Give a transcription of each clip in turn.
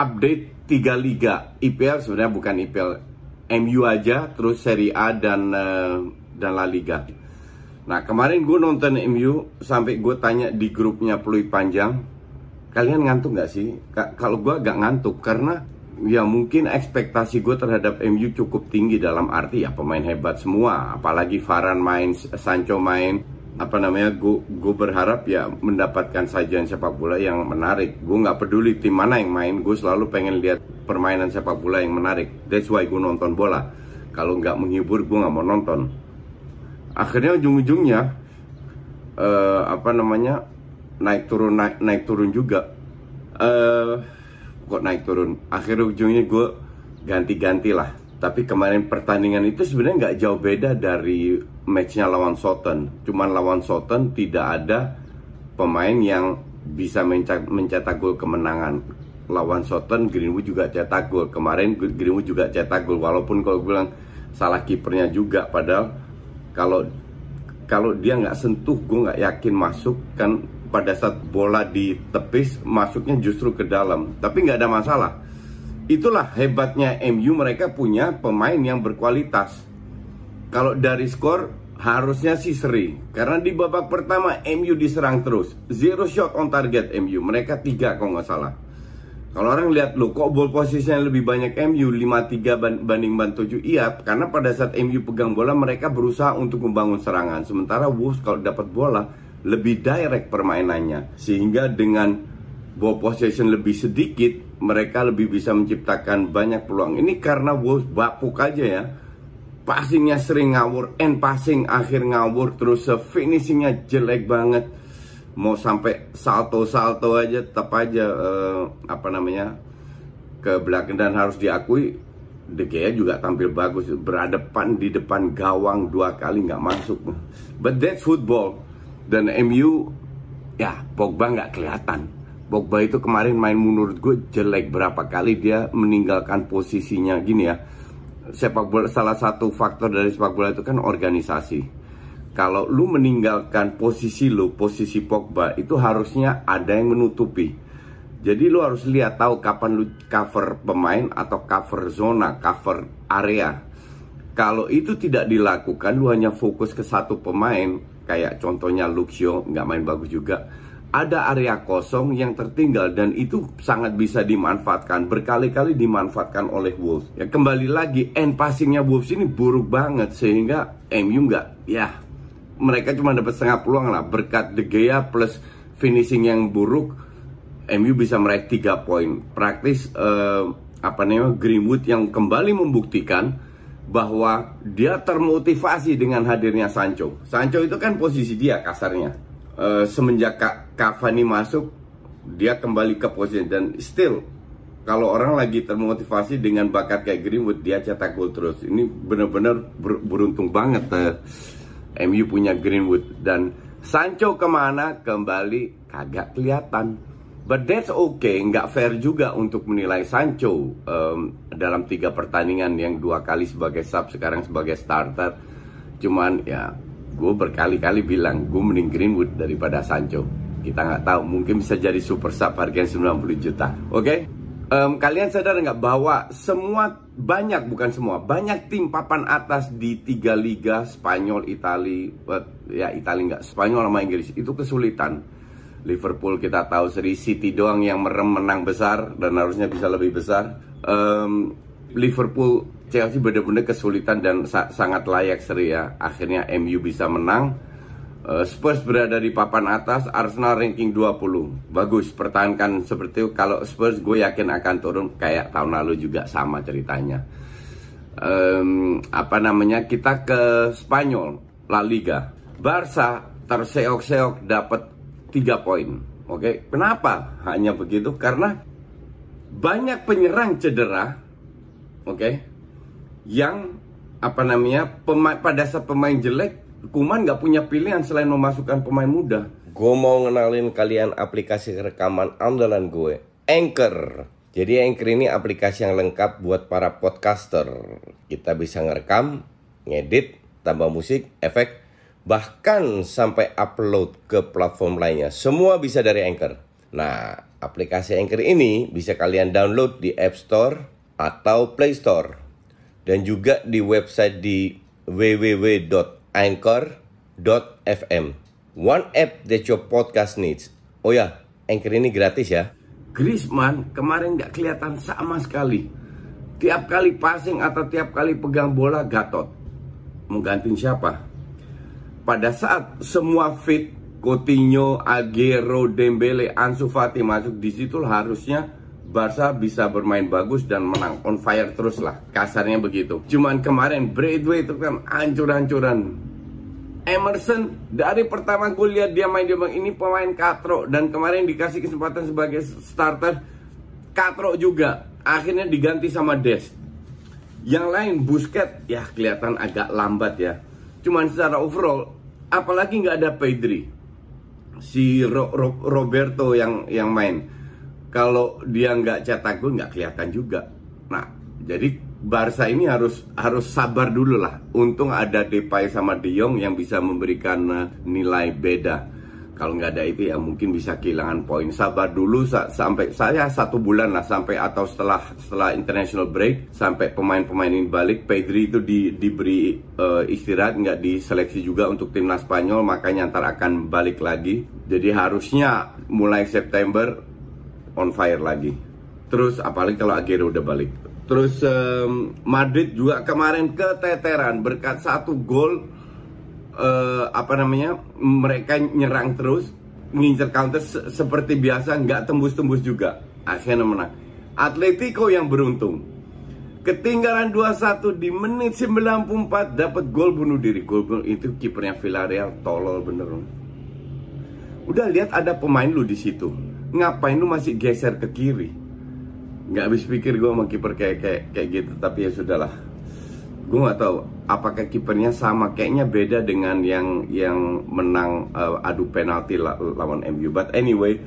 update tiga liga IPL sebenarnya bukan IPL MU aja, terus Serie A dan uh, dan La Liga. Nah kemarin gue nonton MU sampai gue tanya di grupnya Peluit Panjang, kalian ngantuk nggak sih? Ka kalau gue agak ngantuk karena ya mungkin ekspektasi gue terhadap MU cukup tinggi dalam arti ya pemain hebat semua, apalagi Varane main, Sancho main, apa namanya gue berharap ya mendapatkan sajian sepak bola yang menarik. Gue nggak peduli tim mana yang main gue selalu pengen lihat permainan sepak bola yang menarik. That's why gue nonton bola. Kalau nggak menghibur gue nggak mau nonton. Akhirnya ujung-ujungnya uh, apa namanya naik turun naik naik turun juga. Uh, kok naik turun? Akhirnya ujungnya gue ganti-ganti lah tapi kemarin pertandingan itu sebenarnya nggak jauh beda dari matchnya lawan Soton. Cuman lawan Soton tidak ada pemain yang bisa mencetak gol kemenangan. Lawan Soton Greenwood juga cetak gol. Kemarin Greenwood juga cetak gol. Walaupun kalau bilang salah kipernya juga. Padahal kalau kalau dia nggak sentuh, gue nggak yakin masuk kan pada saat bola ditepis masuknya justru ke dalam. Tapi nggak ada masalah Itulah hebatnya MU mereka punya pemain yang berkualitas. Kalau dari skor harusnya sih seri. Karena di babak pertama MU diserang terus. Zero shot on target MU. Mereka tiga kalau nggak salah. Kalau orang lihat lo kok ball posisinya lebih banyak MU 5-3 banding ban 7 Iya karena pada saat MU pegang bola mereka berusaha untuk membangun serangan Sementara Wolves kalau dapat bola lebih direct permainannya Sehingga dengan ball possession lebih sedikit mereka lebih bisa menciptakan banyak peluang. Ini karena Wolves bapuk aja ya. Passingnya sering ngawur, end passing akhir ngawur, terus finishingnya jelek banget. Mau sampai salto-salto aja, tetap aja uh, apa namanya ke belakang dan harus diakui De Gea juga tampil bagus berhadapan di depan gawang dua kali nggak masuk. But that's football dan MU ya Pogba nggak kelihatan Pogba itu kemarin main menurut gue jelek berapa kali dia meninggalkan posisinya. Gini ya sepak bola salah satu faktor dari sepak bola itu kan organisasi. Kalau lu meninggalkan posisi lu posisi Pogba itu harusnya ada yang menutupi. Jadi lu harus lihat tahu kapan lu cover pemain atau cover zona cover area. Kalau itu tidak dilakukan lu hanya fokus ke satu pemain kayak contohnya Luxio nggak main bagus juga ada area kosong yang tertinggal dan itu sangat bisa dimanfaatkan berkali-kali dimanfaatkan oleh Wolves. Ya kembali lagi end passingnya Wolves ini buruk banget sehingga MU nggak ya mereka cuma dapat setengah peluang lah berkat De Gea plus finishing yang buruk MU bisa meraih 3 poin. Praktis eh, apa namanya Greenwood yang kembali membuktikan bahwa dia termotivasi dengan hadirnya Sancho. Sancho itu kan posisi dia kasarnya uh, semenjak Cavani masuk dia kembali ke posisi dan still kalau orang lagi termotivasi dengan bakat kayak Greenwood dia cetak gol terus. Ini benar-benar ber beruntung banget uh, eh, MU punya Greenwood. Dan Sancho ke mana? Kembali kagak kelihatan. But that's okay nggak fair juga untuk menilai Sancho um, dalam tiga pertandingan yang dua kali sebagai sub sekarang sebagai starter. Cuman ya gue berkali-kali bilang gue mending Greenwood daripada Sancho. Kita nggak tahu mungkin bisa jadi super sub harganya 90 juta. Oke? Okay? um, kalian sadar nggak bahwa semua banyak bukan semua banyak tim papan atas di tiga liga Spanyol Itali ya Itali nggak Spanyol sama Inggris itu kesulitan. Liverpool kita tahu seri City doang yang merem menang besar dan harusnya bisa lebih besar. Um, Liverpool Chelsea benar-benar kesulitan dan sa sangat layak seri ya. Akhirnya MU bisa menang. Uh, Spurs berada di papan atas, Arsenal ranking 20. Bagus, pertahankan seperti itu. Kalau Spurs gue yakin akan turun kayak tahun lalu juga sama ceritanya. Um, apa namanya? Kita ke Spanyol, La Liga. Barca terseok-seok dapat 3 poin. Oke, okay? kenapa? Hanya begitu karena banyak penyerang cedera. Oke. Okay? Yang apa namanya pemain pada saat pemain jelek Kuman nggak punya pilihan selain memasukkan pemain muda. Gue mau ngenalin kalian aplikasi rekaman andalan gue, Anchor. Jadi Anchor ini aplikasi yang lengkap buat para podcaster. Kita bisa ngerekam, ngedit, tambah musik, efek, bahkan sampai upload ke platform lainnya. Semua bisa dari Anchor. Nah, aplikasi Anchor ini bisa kalian download di App Store atau Play Store dan juga di website di www.anchor.fm. One app that your podcast needs. Oh ya, Anchor ini gratis ya. Griezmann kemarin nggak kelihatan sama sekali. Tiap kali passing atau tiap kali pegang bola gatot. Mau gantiin siapa? Pada saat semua fit, Coutinho, Aguero, Dembele, Ansu Fati masuk di situ harusnya Barca bisa bermain bagus dan menang. On fire terus lah. Kasarnya begitu. Cuman kemarin Bradway itu kan hancur-hancuran. Emerson dari pertama gue dia main dia bang ini pemain katro dan kemarin dikasih kesempatan sebagai starter katro juga. Akhirnya diganti sama Des. Yang lain Busquets ya kelihatan agak lambat ya. Cuman secara overall apalagi nggak ada Pedri. Si Ro Ro Roberto yang yang main kalau dia nggak cetak gol nggak kelihatan juga. Nah, jadi Barca ini harus harus sabar dulu lah. Untung ada Depay sama De Jong yang bisa memberikan uh, nilai beda. Kalau nggak ada itu ya mungkin bisa kehilangan poin. Sabar dulu sa sampai saya satu bulan lah sampai atau setelah setelah international break sampai pemain-pemain ini balik. Pedri itu di, diberi uh, istirahat nggak diseleksi juga untuk timnas Spanyol makanya ntar akan balik lagi. Jadi harusnya mulai September on fire lagi. Terus apalagi kalau Aguero udah balik. Terus um, Madrid juga kemarin keteteran berkat satu gol uh, apa namanya mereka nyerang terus ngincer counter se seperti biasa nggak tembus-tembus juga akhirnya menang. Atletico yang beruntung ketinggalan 2-1 di menit 94 dapat gol bunuh diri. Gol bunuh itu kipernya Villarreal tolol bener. Udah lihat ada pemain lu di situ ngapain lu masih geser ke kiri? Nggak habis pikir gue sama kiper kayak kayak kayak gitu tapi ya sudahlah. Gue nggak tahu apakah kipernya sama kayaknya beda dengan yang yang menang uh, adu penalti lawan MU but anyway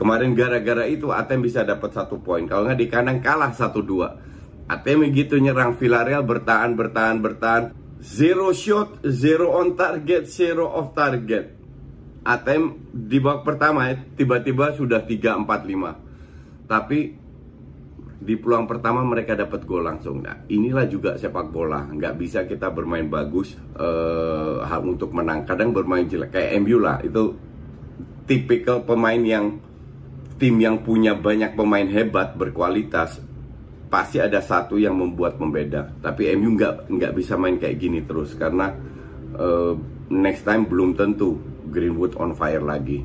kemarin gara-gara itu ATM bisa dapat satu poin. Kalau nggak di kandang kalah satu dua. ATM gitu nyerang Villarreal bertahan bertahan bertahan. Zero shot zero on target zero off target ATM di babak pertama ya tiba-tiba sudah 3 4 5. Tapi di peluang pertama mereka dapat gol langsung. Nah, inilah juga sepak bola. Nggak bisa kita bermain bagus uh, untuk menang. Kadang bermain jelek kayak MU lah. Itu tipikal pemain yang tim yang punya banyak pemain hebat berkualitas pasti ada satu yang membuat membeda. Tapi MU nggak nggak bisa main kayak gini terus karena uh, next time belum tentu Greenwood on fire lagi.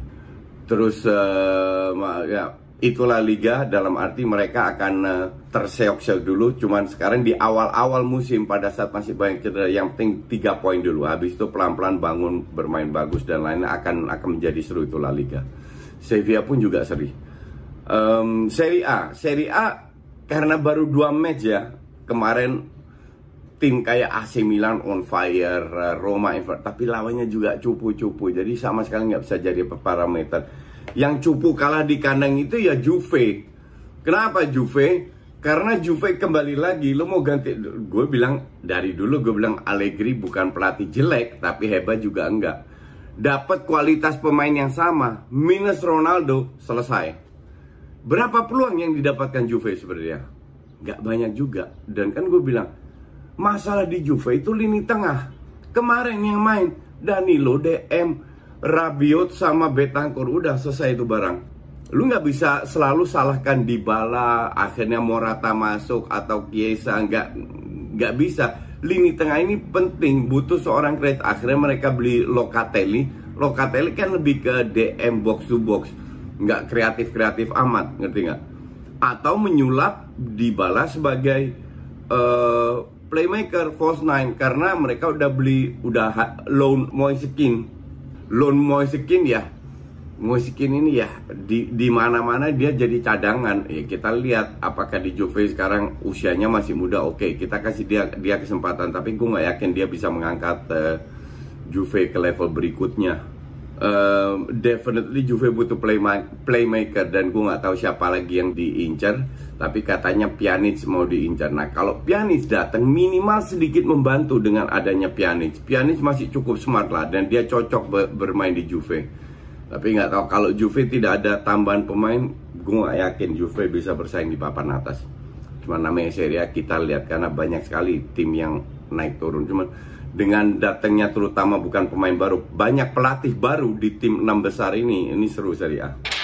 Terus uh, ya itulah liga dalam arti mereka akan uh, terseok-seok dulu. Cuman sekarang di awal-awal musim pada saat masih banyak cedera, yang penting tiga poin dulu. Habis itu pelan-pelan bangun bermain bagus dan lainnya akan akan menjadi seru itulah liga. Sevilla pun juga seri. Um, Serie A, Serie A karena baru dua match ya kemarin tim kayak AC Milan on fire, eh, Roma tapi lawannya juga cupu-cupu. Jadi sama sekali nggak bisa jadi parameter. Yang cupu kalah di kandang itu ya Juve. Kenapa Juve? Karena Juve kembali lagi, lo mau ganti, gue bilang dari dulu gue bilang Allegri bukan pelatih jelek, tapi hebat juga enggak. Dapat kualitas pemain yang sama, minus Ronaldo, selesai. Berapa peluang yang didapatkan Juve sebenarnya? Gak banyak juga. Dan kan gue bilang, Masalah di Juve itu lini tengah. Kemarin yang main Danilo, DM, Rabiot sama Betancur udah selesai itu barang. lu nggak bisa selalu salahkan Dybala akhirnya Morata masuk atau Chiesa nggak nggak bisa. Lini tengah ini penting butuh seorang kreatif. Akhirnya mereka beli Locatelli. Locatelli kan lebih ke DM box to box. Nggak kreatif kreatif amat ngerti nggak? Atau menyulap Dybala sebagai uh, playmaker false nine karena mereka udah beli udah loan Moise loan Moise ya Musikin ini ya di di mana-mana dia jadi cadangan. Ya kita lihat apakah di Juve sekarang usianya masih muda. Oke, kita kasih dia dia kesempatan tapi gue nggak yakin dia bisa mengangkat uh, Juve ke level berikutnya. Uh, definitely Juve butuh play playmaker dan gue nggak tahu siapa lagi yang diincar tapi katanya Pjanic mau diincar nah kalau Pjanic datang minimal sedikit membantu dengan adanya Pjanic Pjanic masih cukup smart lah dan dia cocok bermain di Juve tapi nggak tahu kalau Juve tidak ada tambahan pemain, gue nggak yakin Juve bisa bersaing di papan atas. Cuma namanya Serie A kita lihat karena banyak sekali tim yang naik turun. Cuma dengan datangnya terutama bukan pemain baru, banyak pelatih baru di tim enam besar ini, ini seru Serie A.